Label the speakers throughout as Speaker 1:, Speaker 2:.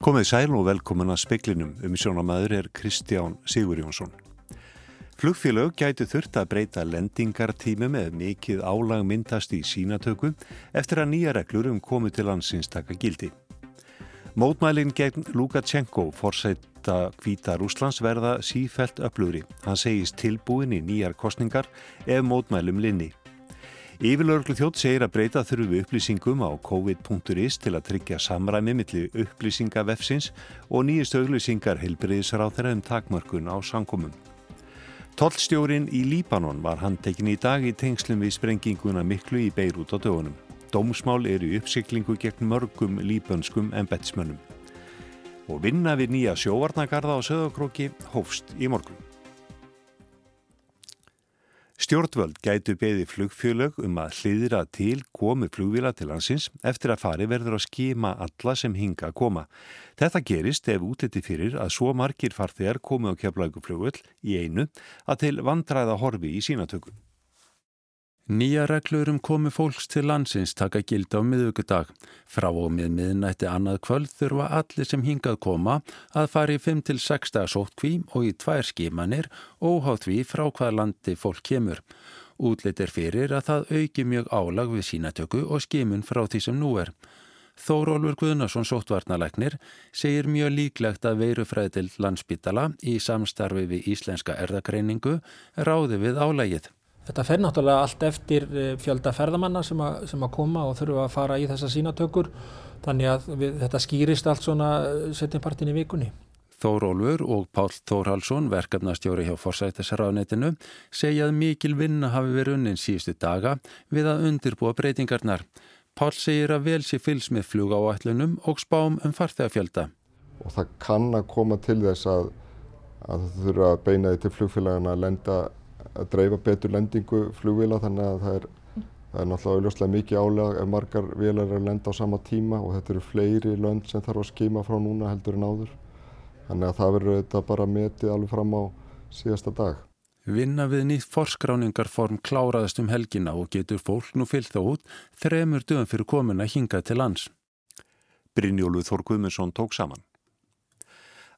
Speaker 1: Komið sæl og velkomin að speklinum um sjónamæður er Kristján Sigur Jónsson. Flugfélög gæti þurft að breyta lendingartími með mikið álag myndast í sínatöku eftir að nýja reglur um komið til landsins taka gildi. Mótmælinn gegn Lukashenko forsætta kvíta Rúslands verða sífælt öflugri. Hann segist tilbúin í nýjar kostningar ef mótmælum linni. Yfirlörglu þjótt segir að breyta þurfu upplýsingum á covid.is til að tryggja samræmi millir upplýsingavefsins og nýjist auglýsingar heilbriðisar á þeirra um takmörkun á sankomum. Tollstjórin í Líbanon var handtekinn í dag í tengslum við sprenginguna miklu í Beirut á dögunum. Dómsmál eru uppsiklingu gegn mörgum líbönskum embetsmönnum. Og vinna við nýja sjóvarnagarða á söðokróki hófst í morgun. Stjórnvöld gætu beði flugfjölög um að hliðra til komu flugvila til hansins eftir að fari verður að skima alla sem hinga að koma. Þetta gerist ef útliti fyrir að svo margir farþegar komu á keflaguflugvöld í einu að til vandræða horfi í sínatökum.
Speaker 2: Nýja reglur um komi fólks til landsins taka gild á miðugudag. Frá og með miðnætti annað kvöld þurfa allir sem hingað koma að fara í 5-6 dagar sótkví og í tvær skimanir óhátt við frá hvað landi fólk kemur. Útlitt er fyrir að það auki mjög álag við sínatöku og skimun frá því sem nú er. Þórólfur Guðnarsson sóttvarnalegnir segir mjög líklegt að veirufræði til landsbytala í samstarfi við Íslenska erðagreiningu ráði við álægið.
Speaker 3: Þetta fer náttúrulega allt eftir eh, fjölda ferðamanna sem að, sem að koma og þurfa að fara í þessa sínatökur þannig að við, þetta skýrist allt svona eh, setjumpartin í vikunni.
Speaker 2: Þórólfur og Pál Þórhalsson, verkefnastjóri hjá Forsættisraðnetinu, segja að mikil vinna hafi verið unnin síðustu daga við að undirbúa breytingarnar. Pál segir að vel sé fylgs með flug á ætlunum og spám um farþegafjölda.
Speaker 4: Og það kann að koma til þess að, að það þurfa að beina því til flugfélagana að lenda að dreifa betur lendingu flugvila þannig að það er, það er náttúrulega auðvitað mikið álega ef margar vilar er að lenda á sama tíma og þetta eru fleiri lönd sem þarf að skima frá núna heldur en áður. Þannig að það verður þetta bara metið alveg fram á síðasta dag.
Speaker 2: Vinna við nýtt forskráningarform kláraðast um helgina og getur fólk nú fyllt þá út þremur dögum fyrir komin að hinga til lands.
Speaker 1: Brynjólu Þór Guðmundsson tók saman.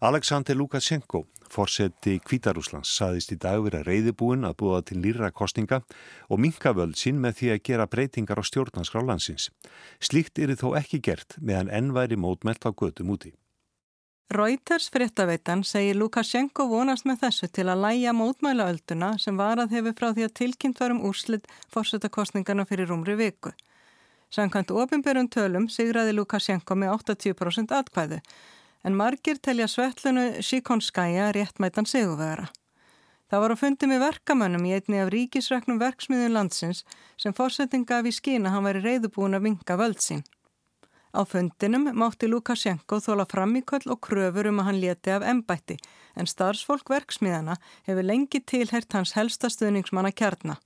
Speaker 1: Alexander Lukashenko, fórseti Kvítarúslands, saðist í dag verið reyðibúin að búa til nýra kostinga og minka völd sín með því að gera breytingar á stjórnanskrá landsins. Slíkt eru þó ekki gert meðan ennværi mótmælt á götu múti.
Speaker 5: Reuters fréttaveitan segir Lukashenko vonast með þessu til að læja mótmælaölduna sem varað hefur frá því að tilkynnt varum úrslit fórsetakostningana fyrir rúmri viku. Sankant ofinbjörun tölum sigraði Lukashenko með 80% atkvæðu en margir telja svetlunu Sikonskæja réttmætan sigurvegara. Það var á fundi með verkamönnum í einni af ríkisreknum verksmiðun landsins sem fórsetting gaf í skína hann væri reyðubúin að vinga völd sín. Á fundinum mátti Lukashenko þóla framíköll og kröfur um að hann leti af embætti en starfsfólk verksmiðana hefur lengi tilhert hans helsta stuðningsmanna kjarna.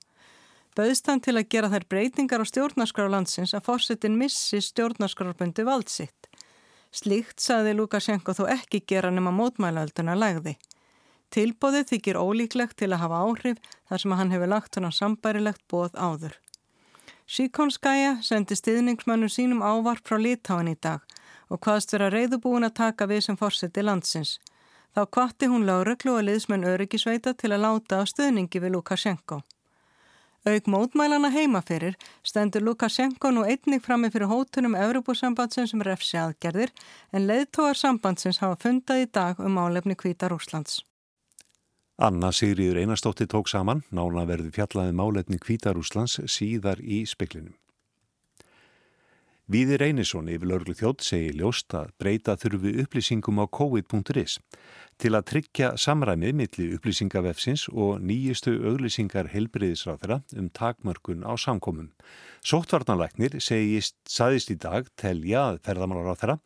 Speaker 5: Böðst hann til að gera þær breytingar á stjórnarskrár landsins að fórsetin missi stjórnarskrárbundi valdsitt. Slíkt saði Lukashenko þó ekki gera nema mótmælaölduna lægði. Tilbóðið þykir ólíklegt til að hafa áhrif þar sem hann hefur lagt hann á sambærilegt bóð áður. Síkonskæja sendi stiðningsmönnum sínum ávarp frá Litáin í dag og hvaðst vera reyðubúin að taka við sem fórseti landsins. Þá kvatti hún lágreglu og liðsmenn öryggisveita til að láta á stöðningi við Lukashenko. Auk mótmælana heimaferir stendur Lukashenko nú einnig frammi fyrir hótunum Európusambandsins sem um refsi aðgerðir en leiðtóar sambandsins hafa fundað í dag um álefni kvítar Úslands.
Speaker 1: Anna Sigriður Einarstóttir tók saman, nána verði fjallaði um málefni kvítar Úslands síðar í speklinum. Víðir Einarsson yfir lörglu þjótt segi ljóst að breyta þurfi upplýsingum á covid.is til að tryggja samræmið milli upplýsingavefsins og nýjistu auglýsingar helbriðisráþara um takmörkun á samkomum. Sóttvarnalæknir segist, saðist í dag telja að ferðamálaráþara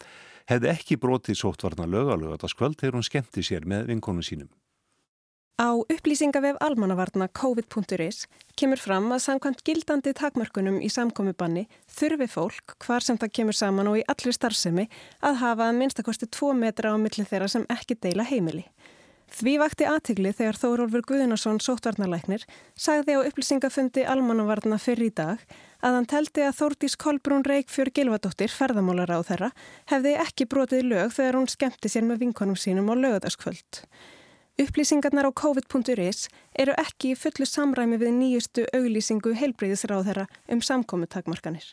Speaker 1: hefði ekki brotið sóttvarnalög að lögata skvöld þegar hún skemmti sér með vinkonu sínum.
Speaker 6: Á upplýsingavef almannavarna COVID.is kemur fram að samkvæmt gildandi takmörkunum í samkomiðbanni þurfi fólk, hvar sem það kemur saman og í allri starfsemi, að hafa að minnstakosti 2 metra á milli þeirra sem ekki deila heimili. Því vakti aðtigli þegar Þórólfur Guðunarsson sótvarnalæknir sagði á upplýsingafundi almannavarna fyrir í dag að hann teldi að Þórdís Kolbrún Reykjör Gilvadóttir, ferðamálar á þeirra, hefði ekki brotið lög þegar hún skemmti sér með vinkonum sínum á lögadaskvöld. Upplýsingarnar á COVID.is eru ekki í fullu samræmi við nýjustu auglýsingu heilbreyðisráð þeirra um samkomutakmarkanir.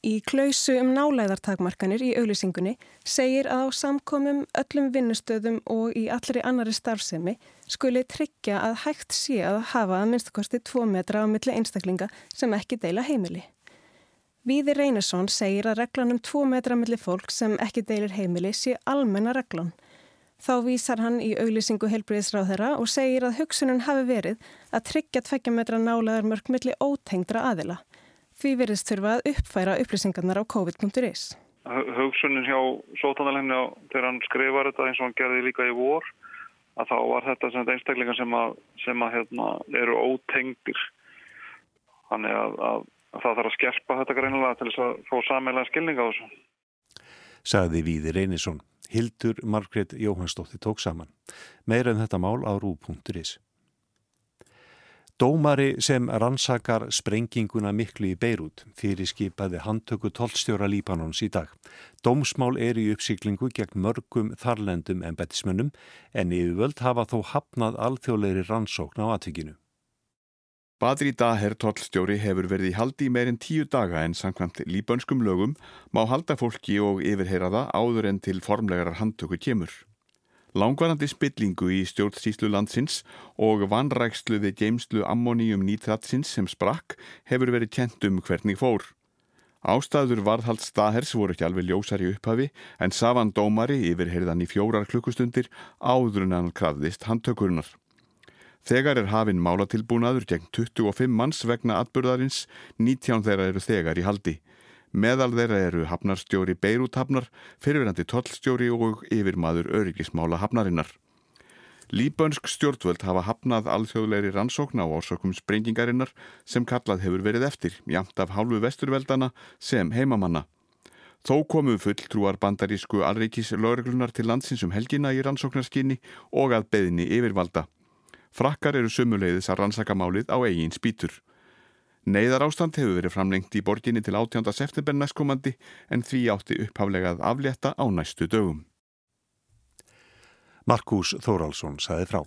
Speaker 6: Í klausu um nálæðartakmarkanir í auglýsingunni segir að á samkomum öllum vinnustöðum og í allri annari starfsemi skuli tryggja að hægt sé að hafa að minnstakosti 2 metra á milli einstaklinga sem ekki deila heimili. Víði Reynesson segir að reglan um 2 metra milli fólk sem ekki deilir heimili sé almenna reglan. Þá vísar hann í auglýsingu heilbriðisráð þeirra og segir að hugsunum hafi verið að tryggja 2 metra nálæðarmörk milli ótengdra aðila. Því verðist þurfa að uppfæra upplýsingarnar á COVID.is.
Speaker 7: Hugsunin hjá sótanalhemni þegar hann skrifar þetta eins og hann gerði líka í vor að þá var þetta sem einstaklingar sem, að, sem að, hérna, eru ótengdir. Þannig að, að það þarf að skerpa þetta greinilega til þess að fá sammelega skilninga á þessu.
Speaker 1: Saði Víði Reynisson. Hildur Margret Jóhannsdóttir tók saman. Meira en um þetta mál á rú.is. Dómari sem rannsakar sprenginguna miklu í Beirut fyrir skipaði handtöku tollstjóra Líbanons í dag. Dómsmál er í uppsýklingu gegn mörgum þarlendum embætismönnum en yfirvöld hafa þó hafnað alþjóðleiri rannsókn á atvikinu.
Speaker 8: Badri Daher tollstjóri hefur verið í haldi í meirinn tíu daga en samkvæmt líbönskum lögum má halda fólki og yfirheyra það áður en til formlegarar handtöku kemur. Langvarandi spillingu í stjórnsýslu landsins og vanrækslu við geimslu ammoníum nítratsins sem sprakk hefur verið kent um hvernig fór. Ástæður varðhald staðhers voru ekki alveg ljósar í upphafi en Savan Dómari yfirherðan í fjórar klukkustundir áður en hann krafðist handtökurinnar. Þegar er hafinn málatilbúnaður gegn 25 manns vegna atbyrðarins, 19 þeirra eru þegar í haldi. Meðal þeirra eru hafnarstjóri Beirut-hafnar, fyrirverandi tollstjóri og yfirmaður öryggismála hafnarinnar. Líbönsk stjórnvöld hafa hafnað alþjóðleiri rannsókn á orsökum sprengingarinnar sem kallað hefur verið eftir, jamt af hálfu vesturveldana sem heimamanna. Þó komu fulltrúar bandarísku alreikis lögreglunar til landsins um helgina í rannsóknarskinni og að beðni yfirvalda. Frakkar eru sumuleiðis að rannsaka málið á eigin spýtur. Neiðar ástand hefur verið framlengt í borginni til 18. september næstkomandi en því átti upphaflegað aflétta á næstu dögum.
Speaker 1: Markus Þóraldsson saði frá.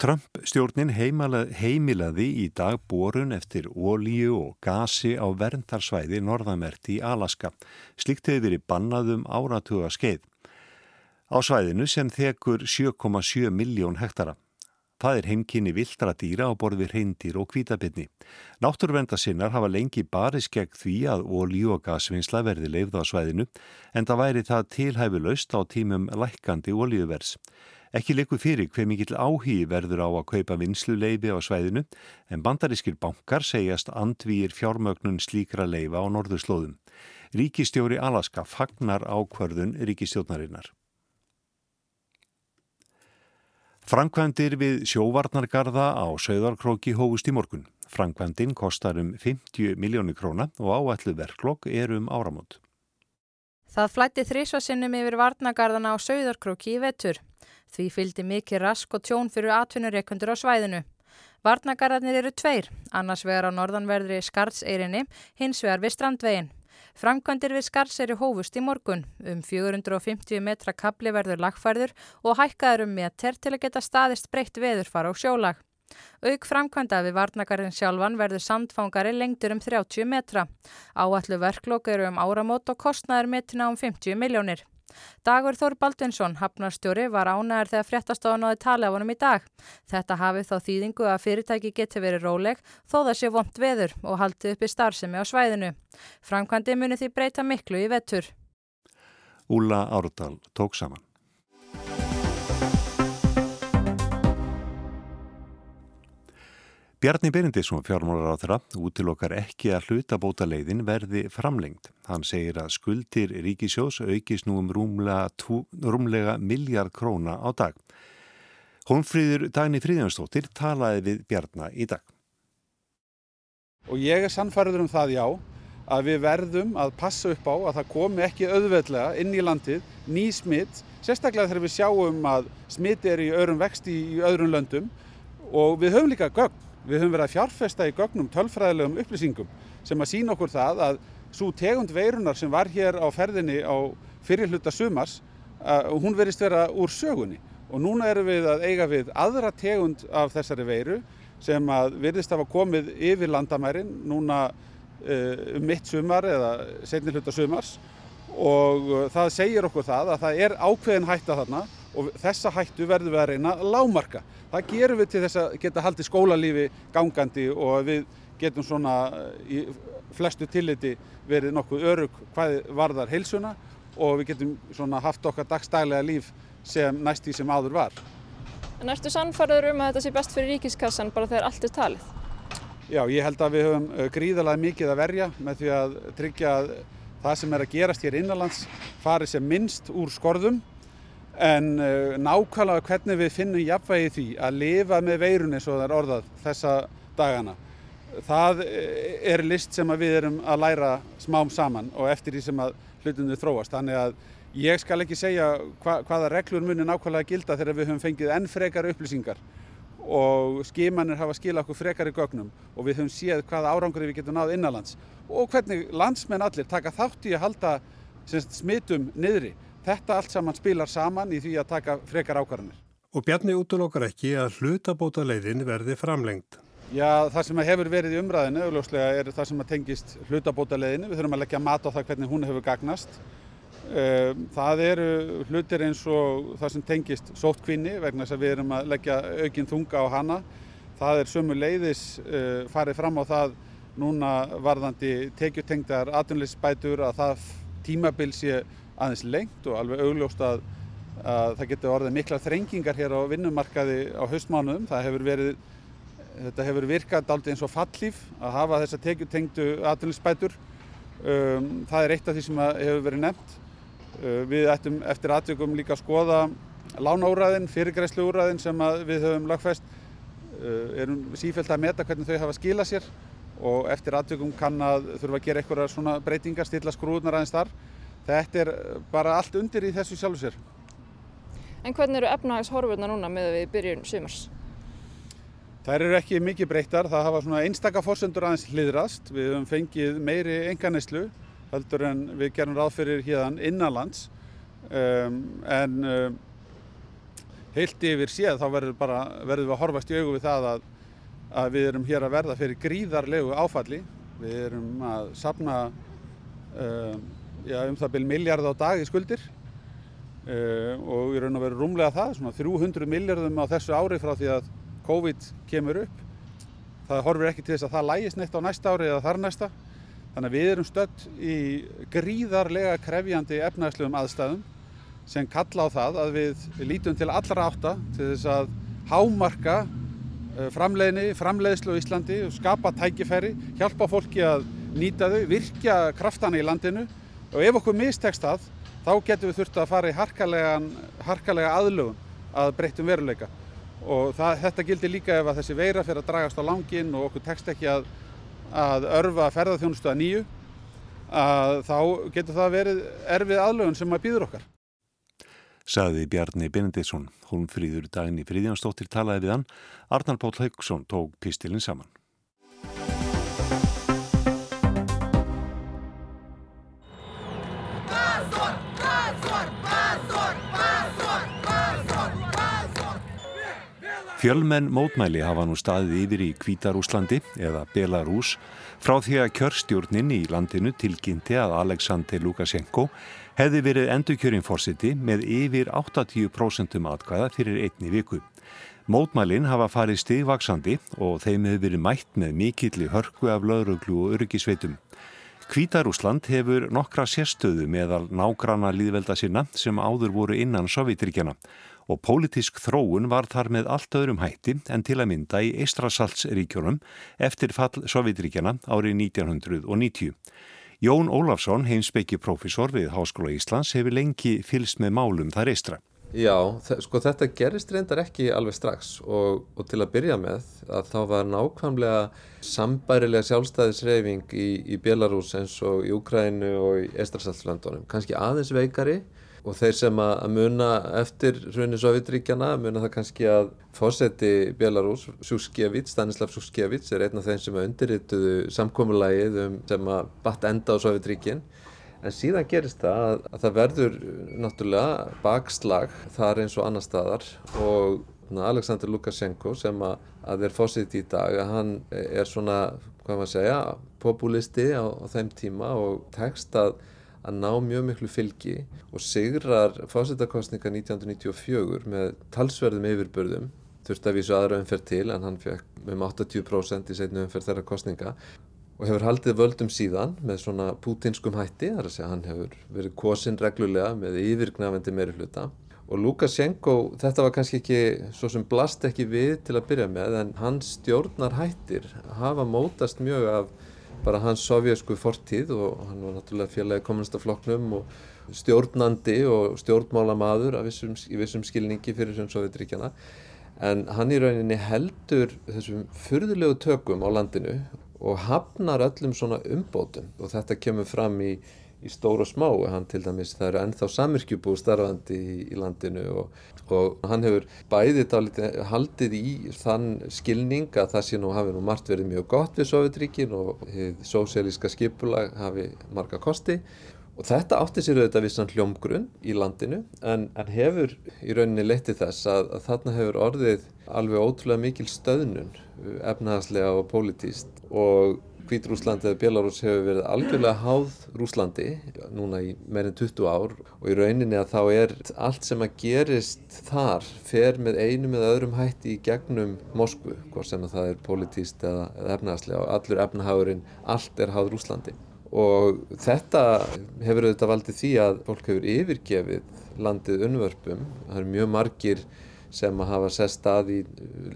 Speaker 1: Trump stjórnin heimilaði í dag borun eftir ólíu og gasi á verndarsvæði norðamerti í Alaska. Slikt hefur verið bannaðum áratuga skeið. Á svæðinu sem þekur 7,7 miljón hektara. Það er heimkynni viltra dýra á borði reyndir og kvítabitni. Náttúrvendasinnar hafa lengi baris gegn því að ólíu og gasvinnsla verði leifða á svæðinu en það væri það tilhæfulaust á tímum lækandi ólíuvers. Ekki leiku fyrir hver mikill áhí verður á að kaupa vinslu leifi á svæðinu en bandarískir bankar segjast andvýr fjármögnun slíkra leifa á norðurslóðum. Ríkistjóri Alaska fagnar ákvörðun ríkistjónarinnar. Frankvændir við sjóvarnargarða á Söðarkróki hófust í morgun. Frankvændin kostar um 50 miljónu króna og áætlu verklokk er um áramót.
Speaker 9: Það flætti þrísvarsinnum yfir varnagarðana á Söðarkróki í vetur. Því fylgdi mikið rask og tjón fyrir atvinnureikundur á svæðinu. Varnagarðarnir eru tveir, annars vegar á norðanverðri Skartseirinni, hins vegar við Strandveginn. Framkvæmdir við Skarseri hófust í morgun. Um 450 metra kabli verður lagfærður og hækkaður um meter til að geta staðist breytt veðurfara og sjólag. Auk framkvæmda við varnagarðin sjálfan verður sandfangari lengtur um 30 metra. Áallu verklokk eru um áramót og kostnaður metina um 50 miljónir. Dagur Þór Baldvinsson, hafnarstjóri, var ánæður þegar fréttastofan áði tali af honum í dag. Þetta hafi þá þýðingu að fyrirtæki geti verið róleg þó það sé vondt veður og haldi upp í starfsemi á svæðinu. Framkvæmdi muni því breyta miklu í vettur.
Speaker 1: Úla Árdal tók saman. Bjarni Berindisson fjármálar á þeirra útilokkar ekki að hlutabóta leiðin verði framlengt. Hann segir að skuldir ríkisjós aukist nú um rúmlega, rúmlega miljard króna á dag. Hónfríður Dagni Fríðjónsdóttir talaði við Bjarni í dag.
Speaker 10: Og ég er sannfæriður um það já að við verðum að passa upp á að það komi ekki auðveldlega inn í landið ný smitt sérstaklega þegar við sjáum að smiti er í öðrum vexti í öðrum löndum og við höfum líka gögn, við höfum verið að fjárfesta í gögnum tölfræðilegum upplýsingum sem að sína okkur það að svo tegund veirunar sem var hér á ferðinni á fyrirhluta sumars, hún verist vera úr sögunni. Og núna erum við að eiga við aðra tegund af þessari veiru sem að virðist hafa komið yfir landamærin núna uh, um mitt sumar eða setni hluta sumars. Og uh, það segir okkur það að það er ákveðin hætta þarna og þessa hættu verðum við að reyna lámarka. Það gerum við til þess að geta haldið skólalífi gangandi og við getum svona í flestu tilliti verið nokkuð örug hvað varðar heilsuna og við getum svona haft okkar dagstælega líf sem næst því sem áður var.
Speaker 11: En ertu sannfarður um að þetta sé best fyrir ríkiskassan bara þegar allt er talið?
Speaker 10: Já, ég held að við höfum gríðalega mikið að verja með því að tryggja að það sem er að gerast hér innanlands fari sem minnst úr skorðum en nákvæmlega hvernig við finnum jafnvægi því að lifa með veirun eins og það er orðað þessa dagana það er list sem við erum að læra smám saman og eftir því sem að hlutunni þróast. Þannig að ég skal ekki segja hva, hvaða reglur munir nákvæmlega gilda þegar við höfum fengið enn frekar upplýsingar og skimanir hafa skilað okkur frekar í gögnum og við höfum séð hvaða árangur við getum náð innanlands og hvernig landsmenn allir taka þátt í að halda semst, smitum niðri. Þetta allt saman spilar saman í því að taka frekar ákvarðanir.
Speaker 1: Og Bjarni útlokar ekki að hlutabóta leiðin verði framlengt.
Speaker 10: Já, það sem hefur verið í umræðinu augljóslega er það sem tengist hlutabótaleðinu. Við þurfum að leggja mat á það hvernig hún hefur gagnast. Ehm, það eru hlutir eins og það sem tengist sóttkvinni vegna þess að við erum að leggja aukinn þunga á hana. Það er sömu leiðis eh, farið fram á það núna varðandi tekjutengdar atvinnleysbætur að það tímabil sé aðeins lengt og alveg augljóst að, að það getur orðið mikla þrengingar hér á vinnumarkaði á haustmánuðum. Það hefur verið Þetta hefur virkað aldrei eins og fallíf að hafa þessa tekjutengdu atvinninsbætur. Um, það er eitt af því sem hefur verið nefnt. Uh, við ættum eftir atvikum líka að skoða lánaúræðin, fyrirgræsluúræðin sem við höfum lagfæst. Uh, erum sífælt að meta hvernig þau hafa skilað sér og eftir atvikum kann að þurfa að gera eitthvað svona breytingar, stilla skrúðunar aðeins þar. Þetta er bara allt undir í þessu sjálfu sér.
Speaker 11: En hvernig eru efnahagshorfurna núna með við byrjun sumars?
Speaker 10: Þær eru ekki mikið breyttar, það hafa svona einstaka fórsendur aðeins hliðrast. Við höfum fengið meiri enganislu heldur en við gerum ráð fyrir híðan innanlands. Um, en um, heilt yfir séð þá verður við að horfast í augu við það að, að við erum hér að verða fyrir gríðarlegu áfalli. Við erum að sapna um, já, um það byrjum miljard á dag í skuldir uh, og við erum að vera rúmlega það, svona 300 miljardum á þessu ári frá því að COVID kemur upp. Það horfir ekki til þess að það lægist neitt á næsta ári eða þar næsta. Þannig að við erum stött í gríðarlega krefjandi efnagslegum aðstæðum sem kalla á það að við lítum til allra átta til þess að hámarka eh, framleiðni, framleiðslu í Íslandi, skapa tækifæri, hjálpa fólki að nýta þau, virkja kraftana í landinu og ef okkur mistekst það, þá getum við þurft að fara í harkalega aðlögun að breytum veruleika og það, þetta gildir líka ef að þessi veira fyrir að dragast á langin og okkur tekst ekki að, að örfa ferðarþjónustu að nýju að þá getur það verið erfið aðlögun sem að býður okkar.
Speaker 1: Saði Bjarni Benediktsson, hún fríður daginn í fríðjanstóttir talaði við hann, Arnar Pál Haugsson tók pistilinn saman. Fjölmenn mótmæli hafa nú staðið yfir í Kvítarúslandi eða Belarus frá því að kjörstjórnin í landinu tilkynnti að Aleksandr Lukashenko hefði verið endurkjörinn fórsiti með yfir 80% atkvæða fyrir einni viku. Mótmælin hafa farið stigvaksandi og þeim hefur verið mætt með mikilli hörku af lauruglu og öryggisveitum. Kvítarúsland hefur nokkra sérstöðu meðal nágranna líðvelda sinna sem áður voru innan Sovjetríkjana og pólitísk þróun var þar með allt öðrum hætti en til að mynda í Eistrasaltsríkjónum eftir fall Sovjetríkjana árið 1990. Jón Ólafsson, heimsbyggi profesor við Háskóla Íslands, hefur lengi fylst með málum þar eistra.
Speaker 12: Já, sko þetta gerist reyndar ekki alveg strax og, og til að byrja með að þá var nákvæmlega sambærilega sjálfstæðisreyfing í, í Belarus eins og í Ukrænu og í Eistrasaltslöndunum, kannski aðeins veikari og þeir sem að muna eftir hrunni Sovjetríkjana muna það kannski að fósetti Belarus, Sjúskevits, Stanislav Sjúskevits er einn af þeim sem undirrituðu samkómulægið um sem að batt enda á Sovjetríkin en síðan gerist það að, að það verður náttúrulega bakslag þar eins og annar staðar og Alexander Lukashenko sem að, að er fósitt í dag að hann er svona, hvað maður segja, populisti á, á þeim tíma og tekst að að ná mjög miklu fylgi og sigrar fósittakostninga 1994 með talsverðum yfirbörðum. Þurfti að vísu aðra umferð til en hann fekk um 80% í setnu umferð þeirra kostninga og hefur haldið völdum síðan með svona pútinskum hætti, þar að segja hann hefur verið kosin reglulega með yfirgnafendi meiri hluta og Lukashenko, þetta var kannski ekki svo sem blast ekki við til að byrja með en hans stjórnar hættir hafa mótast mjög af bara hans sovjasku fortíð og hann var náttúrulega félagi kommunistafloknum og stjórnandi og stjórnmálamadur vissum, í vissum skilningi fyrir sem Sovjetríkjana en hann í rauninni heldur þessum fyrðulegu tökum á landinu og hafnar öllum svona umbótum. Og þetta kemur fram í, í stóru og smá hann til dæmis það eru ennþá samirkjubú starfandi í, í landinu og, og hann hefur bæðið haldið í þann skilning að það sé nú hafi nú margt verið mjög gott við Sovjetríkin og sósélíska skipulag hafi marga kosti. Og þetta átti sér auðvitað vissan hljómgrunn í landinu en, en hefur í rauninni leytið þess að, að þarna hefur orðið alveg ótrúlega mikil stöðnun efnahagslega og pólitíst og Hvítrúsland eða Belarus hefur verið algjörlega háð Rúslandi núna í meirinn 20 ár og í rauninni að þá er allt sem að gerist þar fer með einum eða öðrum hætti í gegnum Moskvu, hvort sem að það er politíst eða, eða efnahagslega og allur efnahagurinn, allt er háð Rúslandi og þetta hefur auðvitað valdið því að fólk hefur yfirgefið landið unnvörpum, það eru mjög margir sem að hafa sest að í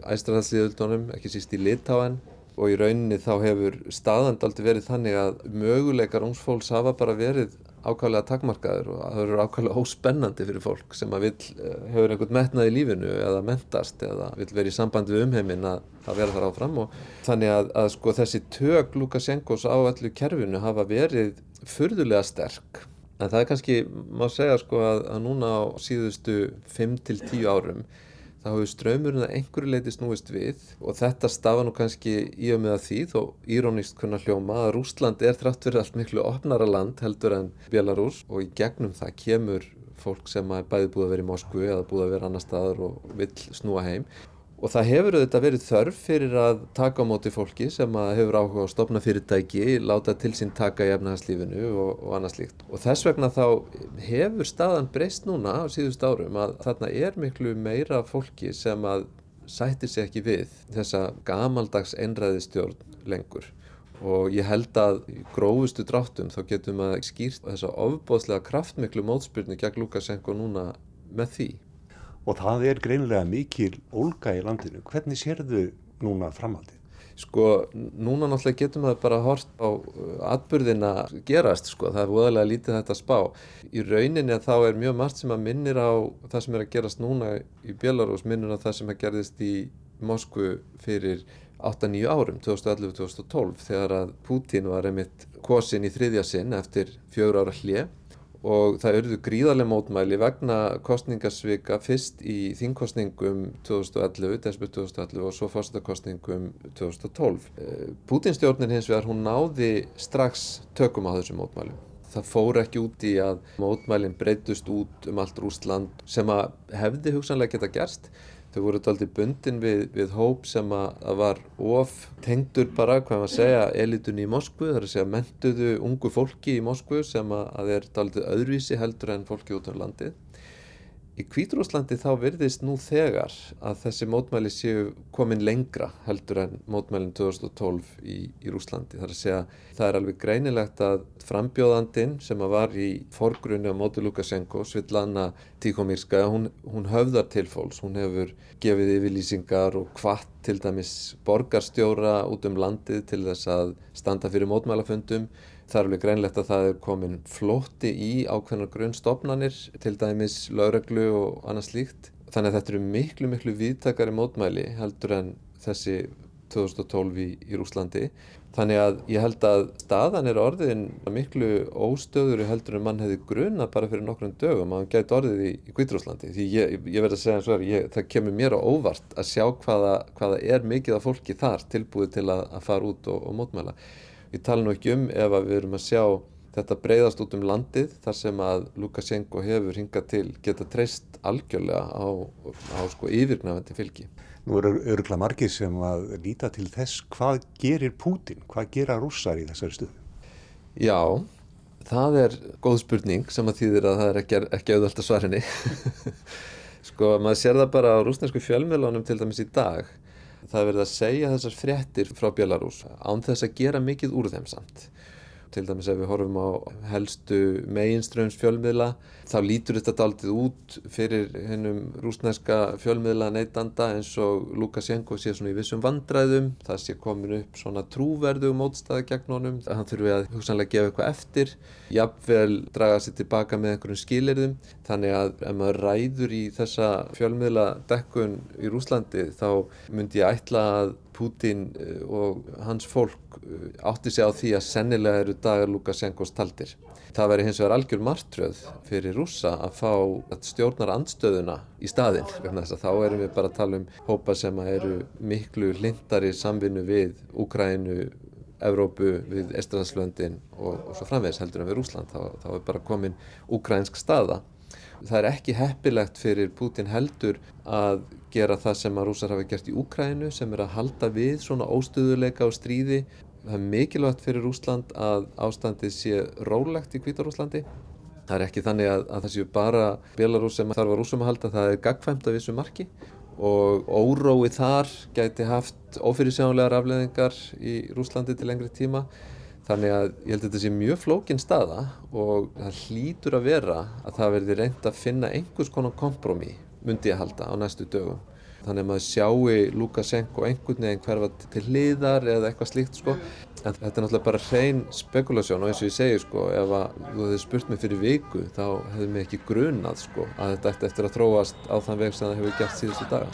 Speaker 12: æstrafallsliðuldunum, ekki síst í Litáen og í rauninni þá hefur staðand aldrei verið þannig að möguleikar ungsfólks hafa bara verið ákvæmlega takmarkaður og það eru ákvæmlega óspennandi fyrir fólk sem að vil eh, hefur einhvern metnað í lífinu eða mentast eða vil vera í sambandi við umheiminn að, að vera þar áfram og þannig að, að sko þessi tök Lukashenkos á allu kerfinu hafa verið fyrðulega sterk. En það er kannski, má segja sko að, að núna á síðustu 5-10 árum þá hefur ströymurinn að einhverju leiti snúist við og þetta stafa nú kannski í og með að því þó írónist kunna hljóma að Rúsland er þrátt fyrir allt miklu opnara land heldur en Belarus og í gegnum það kemur fólk sem er bæði búið að vera í Moskvu eða búið að vera annar staðar og vill snúa heim Og það hefur auðvitað verið þörf fyrir að taka á móti fólki sem hefur áhuga á stopna fyrirtæki, láta til sín taka í efnahagslífinu og, og annað slíkt. Og þess vegna þá hefur staðan breyst núna á síðust árum að þarna er miklu meira fólki sem að sættir sig ekki við þessa gamaldags einræðistjórn lengur. Og ég held að í grófustu dráttum þá getum að skýrt þessa ofbóðslega kraftmiklu mótspyrnu gegn Lukashenko núna með því
Speaker 1: og það er greinilega mikil ólga í landinu. Hvernig sérðu núna framhaldið?
Speaker 12: Sko, núna náttúrulega getum við bara hort á uh, atbyrðina gerast, sko, það er voðalega lítið þetta spá. Í rauninni þá er mjög margt sem að minnir á það sem er að gerast núna í Belarus, minnir á það sem að gerðist í Moskvu fyrir 8-9 árum, 2011-2012, þegar að Putin var einmitt kosin í þriðja sinn eftir fjögur ára hlið og það örðu gríðarlega mótmæli vegna kostningasvika fyrst í þingkostningum 2011, desbur 2011 og svo fórstakostningum 2012. Pútinstjórnin hins vegar hún náði strax tökum á þessu mótmæli. Það fór ekki út í að mótmælinn breytust út um allt Rúsland sem að hefði hugsanlega geta gerst Þau voru aldrei bundin við, við hóp sem að, var of tengdur bara, hvað maður segja, elitunni í Moskvu, þar að segja mentuðu ungu fólki í Moskvu sem að, að er aldrei öðruvísi heldur en fólki út á landið. Í Kvítrúslandi þá verðist nú þegar að þessi mótmæli séu komin lengra heldur en mótmælinn 2012 í, í Rúslandi. Það er að segja það er alveg greinilegt að frambjóðandin sem að var í forgrunni á móti Lukashenko, Svitlana Tíkomírska, hún, hún höfðar til fólks. Hún hefur gefið yfirlýsingar og hvart til dæmis borgarstjóra út um landið til þess að standa fyrir mótmælafundum Það er alveg greinlegt að það er komin flótti í ákveðnar grunnstofnanir, til dæmis lögreglu og annað slíkt. Þannig að þetta eru miklu, miklu viðtakari mótmæli heldur en þessi 2012 í, í Rúslandi. Þannig að ég held að staðan er orðin miklu óstöður heldur en mann hefði grunna bara fyrir nokkrum dögum að hann gæti orðið í, í Kvítrúslandi. Því ég, ég verði að segja eins og er, það kemur mér á óvart að sjá hvaða, hvaða er mikið af fólki þar tilbúið til að, að fara út og, og mótmæla. Ég tala nú ekki um ef við erum að sjá þetta breyðast út um landið þar sem að Lukashenko hefur hingað til geta treyst algjörlega á, á sko yfirgnafandi fylgi.
Speaker 1: Nú eru örugla margir sem að líta til þess hvað gerir Pútin, hvað gera rússar í þessari stuðu?
Speaker 12: Já, það er góð spurning sem að þýðir að það er ekki, ekki auðvöld að svarinni. sko, maður sér það bara á rúsnesku fjölmiðlánum til dæmis í dag. Það verður að segja þessar fréttir frá Bjelarús án þess að gera mikið úr þeim samt til dæmis ef við horfum á helstu meginströms fjölmiðla þá lítur þetta aldrei út fyrir hennum rúsnæska fjölmiðla neytanda eins og Lukashenko sé svona í vissum vandræðum það sé komin upp svona trúverðu mótstaði gegn honum, hann þurfi að hugsanlega gefa eitthvað eftir, jafnvel draga sér tilbaka með einhverjum skilirðum þannig að ef maður ræður í þessa fjölmiðla dekkun í Rúslandi þá myndi ég ætla að Putin eh, og hans fólk eh, átti sig á því að sennilega eru dagar Lukashenkos taldir. Það veri hins vegar algjör martröð fyrir rúsa að fá stjórnar andstöðuna í staðinn. Þá erum við bara að tala um hópa sem eru miklu hlindari samvinnu við Úkrænu, Evrópu, við Estralandslöndin og, og svo framvegs heldur en við Rúsland. Þá, þá er bara komin úkrænsk staða. Það er ekki heppilegt fyrir Putin heldur að gera það sem að rúsar hafa gert í Úkrænu sem er að halda við svona óstöðuleika og stríði. Það er mikilvægt fyrir Rúsland að ástandið sé rólegt í Kvítarúslandi. Það er ekki þannig að, að það séu bara Belarus sem þarf að rúsum að halda, það er gagfæmt af vissu marki og órói þar gæti haft ófyrirsjónlegar afleðingar í Rúslandi til lengri tíma. Þannig að ég held að þetta sé mjög flókin staða og það hlýtur að vera að það verði reynd að finna einhvers konar kompromi myndi ég halda á næstu dögum. Þannig að maður sjáu Lukashenko einhvern veginn hverfa til hliðar eða eitthvað slíkt sko. En þetta er náttúrulega bara hrein spekulasjón og eins og ég segi sko ef að þú hefði spurt mig fyrir viku þá hefði mig ekki grunað sko að þetta ætti eftir að þróast á þann veg sem það hefur gert síðustu daga.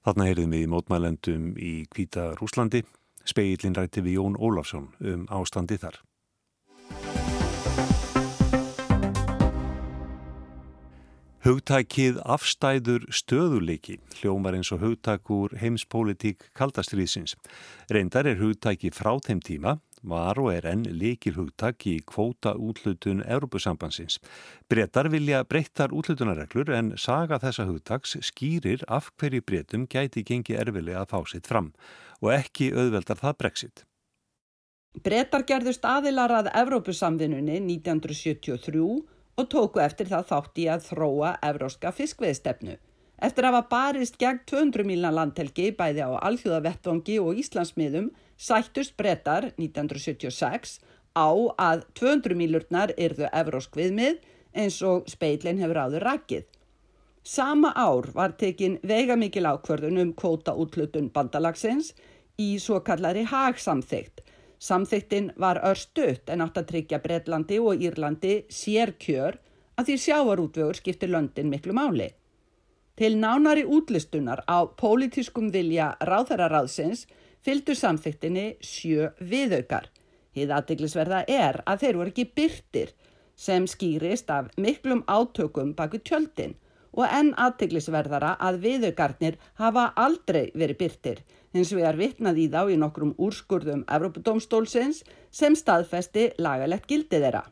Speaker 1: Þarna heyrðum við í mótmælendum í Kvíta Rúslandi. Speillin rætti við Jón Ólafsson um ástandi þar. Hugtækið afstæður stöðuleiki hljómar eins og hugtæk úr heimspólitík kaldastriðsins. Reyndar er hugtæki frá þeim tíma, var og er enn leikil hugtæk í kvóta útlutun Európusambansins. Brettar vilja breyttar útlutunarreglur en saga þessa hugtæks skýrir af hverju breytum gæti gengi erfilega að fá sitt fram og ekki auðveldar það brexit.
Speaker 13: Brettar gerðust aðilar að Európusamvinnunni 1973 og tóku eftir það þátt í að þróa evróska fiskveðstefnu. Eftir að hafa barist gegn 200 milna landhelgi bæði á alþjóðavettvangi og Íslandsmiðum sættust brettar 1976 á að 200 milurnar yrðu evrósk viðmið eins og speilin hefur áður rakið. Sama ár var tekin veigamikil ákvörðun um kvóta útlutun bandalagsins í svo kallari hagsamþygt Samþyktin var örstuðt en átt að tryggja Breitlandi og Írlandi sér kjör að því sjávarútvögur skiptir löndin miklu máli. Til nánari útlistunar á pólitískum vilja ráðherraráðsins fylgdu samþyktinni sjö viðaukar. Hið aðdeglisverða er að þeir voru ekki byrtir sem skýrist af miklum átökum baku tjöldin og enn aðdeglisverðara að viðaukarnir hafa aldrei verið byrtir hins vegar vittnað í þá í nokkrum úrskurðum Evrópadómstólsins sem staðfesti lagalegt gildið þeirra.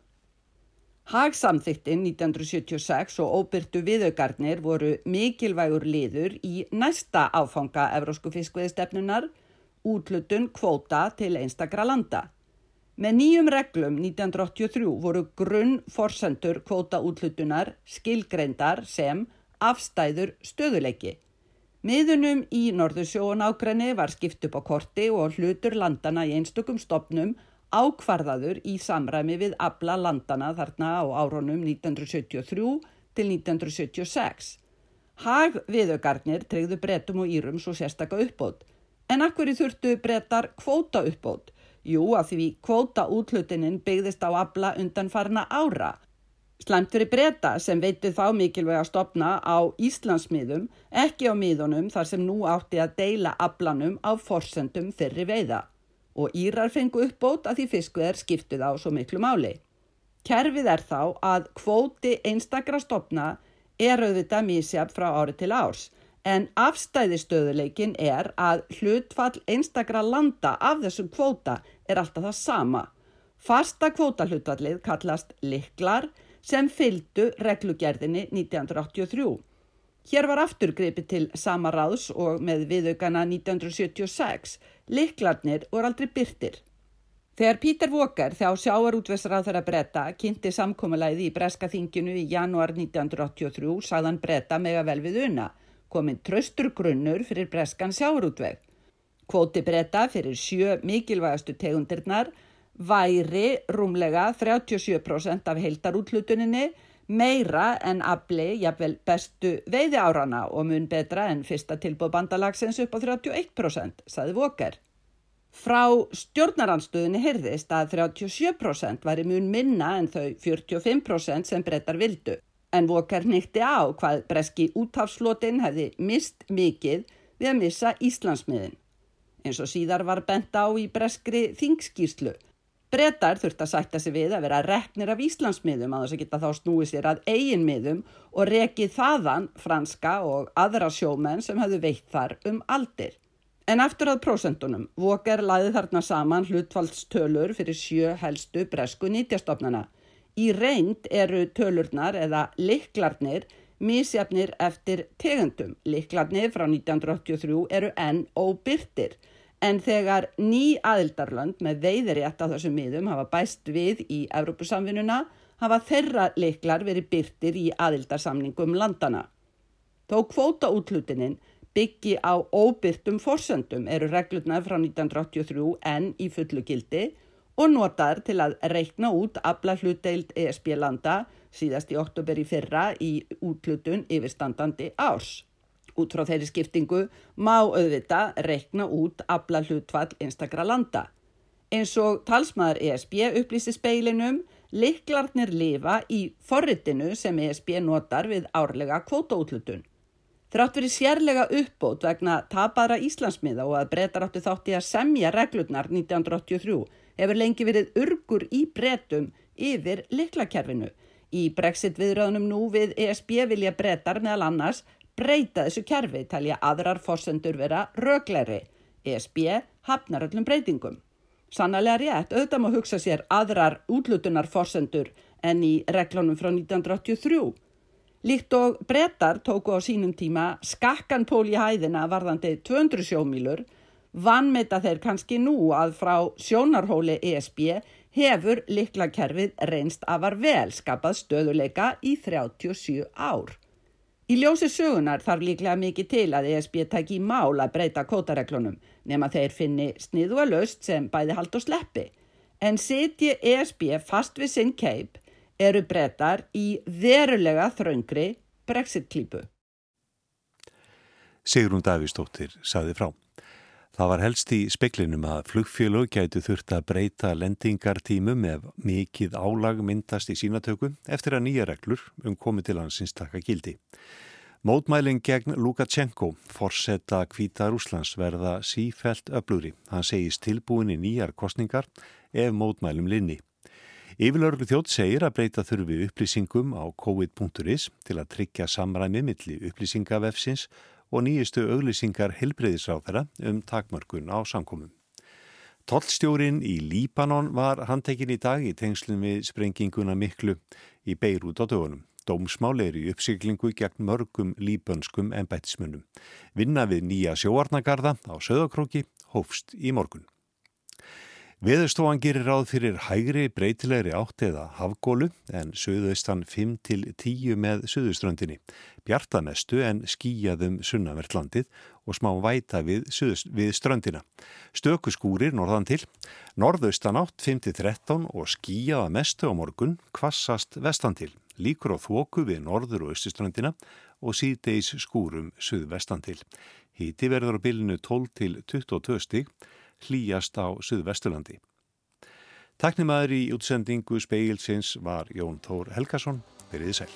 Speaker 13: Hagsamþyktin 1976 og óbyrtu viðaugarnir voru mikilvægur liður í næsta áfanga Evrósku fiskveðistefnunar, útlutun kvóta til einstakra landa. Með nýjum reglum 1983 voru grunn forsendur kvóta útlutunar skilgreindar sem afstæður stöðuleiki. Miðunum í Norðursjóun ágræni var skipt upp á korti og hlutur landana í einstökum stopnum ákvarðaður í samræmi við abla landana þarna á áronum 1973 til 1976. Hag viðaugarnir treyðu brettum og írum svo sérstaka uppbót. En akkur í þurftu brettar kvóta uppbót? Jú, að því kvóta útlutininn byggðist á abla undan farna ára Slemtur í breyta sem veitu þá mikilvæg að stopna á Íslandsmiðum, ekki á miðunum þar sem nú átti að deila aflanum á forsendum fyrri veiða og Írar fengu uppbót að því fiskuðar skiptuð á svo miklu máli. Kerfið er þá að kvóti einstakra stopna er auðvitað mísjaf frá ári til árs en afstæðistöðuleikin er að hlutfall einstakra landa af þessum kvóta er alltaf það sama. Fasta kvótahlutfallið kallast liklar sem fyldu reglugerðinni 1983. Hér var afturgripi til sama ráðs og með viðaukana 1976. Liklarnir voru aldrei byrtir. Þegar Pítur Vokar þjá sjáarútversrað þeirra bretta kynnti samkómulæði í Breska þinginu í januar 1983 sagðan bretta mega vel við una, kominn tröstur grunnur fyrir Breskan sjáarútveg. Kvóti bretta fyrir sjö mikilvægastu tegundirnar væri rúmlega 37% af heildarútlutuninni, meira en afli jafnvel bestu veiði árana og mun betra en fyrsta tilbúð bandalagsins upp á 31%, saði Voker. Frá stjórnaranstöðunni hyrðist að 37% væri mun minna en þau 45% sem brettar vildu, en Voker nýtti á hvað breski útafslotin hefði mist mikið við að missa Íslandsmiðin. Eins og síðar var bent á í breskri þingskíslu Bretar þurft að sætta sig við að vera reknir af Íslandsmiðum að þess að geta þá snúið sér að eiginmiðum og rekið þaðan franska og aðra sjómenn sem hefðu veitt þar um aldir. En aftur að prósentunum, Voker laði þarna saman hlutfaldstölur fyrir sjö helstu bresku nýtjastofnana. Í reynd eru tölurnar eða liklarnir mísjafnir eftir tegundum. Liklarnir frá 1983 eru enn óbyrtir. En þegar ný aðildarland með veiðirétt á þessum miðum hafa bæst við í Evrópusamvinnuna hafa þeirra leiklar verið byrtir í aðildarsamningum landana. Þó kvóta útlutininn byggi á óbyrtum forsöndum eru reglurnar frá 1983 enn í fullu gildi og notaður til að reikna út afla hlutdeild ESB landa síðast í oktober í fyrra í útlutun yfirstandandi árs. Út frá þeirri skiptingu má auðvita reikna út afla hlutfall einstakra landa. Eins og talsmaður ESB upplýsi speilinum, liklarnir lifa í forritinu sem ESB notar við árlega kvótaútlutun. Þrátt verið sérlega uppbót vegna tapaðra Íslandsmiða og að breytar áttu þátti að semja reglurnar 1983 hefur lengi verið urgur í breytum yfir liklakerfinu. Í brexit viðröðunum nú við ESB vilja breytar meðal annars breyta þessu kerfi talja aðrar fórsendur vera rögleiri. ESB hafnar öllum breytingum. Sannlega rétt, auðvitað má hugsa sér aðrar útlutunar fórsendur en í reglunum frá 1983. Líkt og brettar tóku á sínum tíma skakkan pól í hæðina varðandi 200 sjómílur, vannmeta þeir kannski nú að frá sjónarhóli ESB hefur liklakerfið reynst afar vel skapað stöðuleika í 37 ár. Í ljósi sögunar þarf líklega mikið til að ESB taki í mál að breyta kótareglunum nema þeir finni sniðu að löst sem bæði hald og sleppi. En setji ESB fast við sinn keip eru breytar í verulega þraungri brexit-klípu.
Speaker 1: Sigrun Davísdóttir saði frá. Það var helst í speklinum að flugfélög gætu þurft að breyta lendingartímum ef mikið álag myndast í sínatöku eftir að nýja reglur um komið til hansins taka gildi. Mótmælinn gegn Lukashenko forsetta kvítar Úslands verða sífælt öflugri. Hann segist tilbúin í nýjar kostningar ef mótmælum linni. Yfirlörgu þjótt segir að breyta þurfi upplýsingum á covid.is til að tryggja samræmi milli upplýsingavefsins og nýjistu auglýsingar helbreyðisráðara um takmörkun á samkomum. Tollstjórin í Líbanon var handtekinn í dag í tengslum við sprenginguna miklu í Beirut á dögunum. Dómsmál er í uppsiklingu gegn mörgum líbönskum ennbættismunum. Vinna við nýja sjóarnagarða á söðakróki hófst í morgun. Veðurstofan gerir ráð fyrir hægri breytilegri átt eða hafgólu en söðaustan 5-10 með söðuströndinni. Bjartamestu en skíjaðum sunnavertlandið og smá væta við, við ströndina. Stökuskúrir norðan til, norðaustan átt 5-13 og skíjaða mestu á morgun, kvassast vestan til. Líkur á þóku við norður og östuströndina og síðdeis skúrum söðvestan til. Híti verður á bylinu 12 til 22 stík hlýjast á Suðvesturlandi. Taknimaður í útsendingu speilsins var Jón Þór Helgason. Verðið sæl.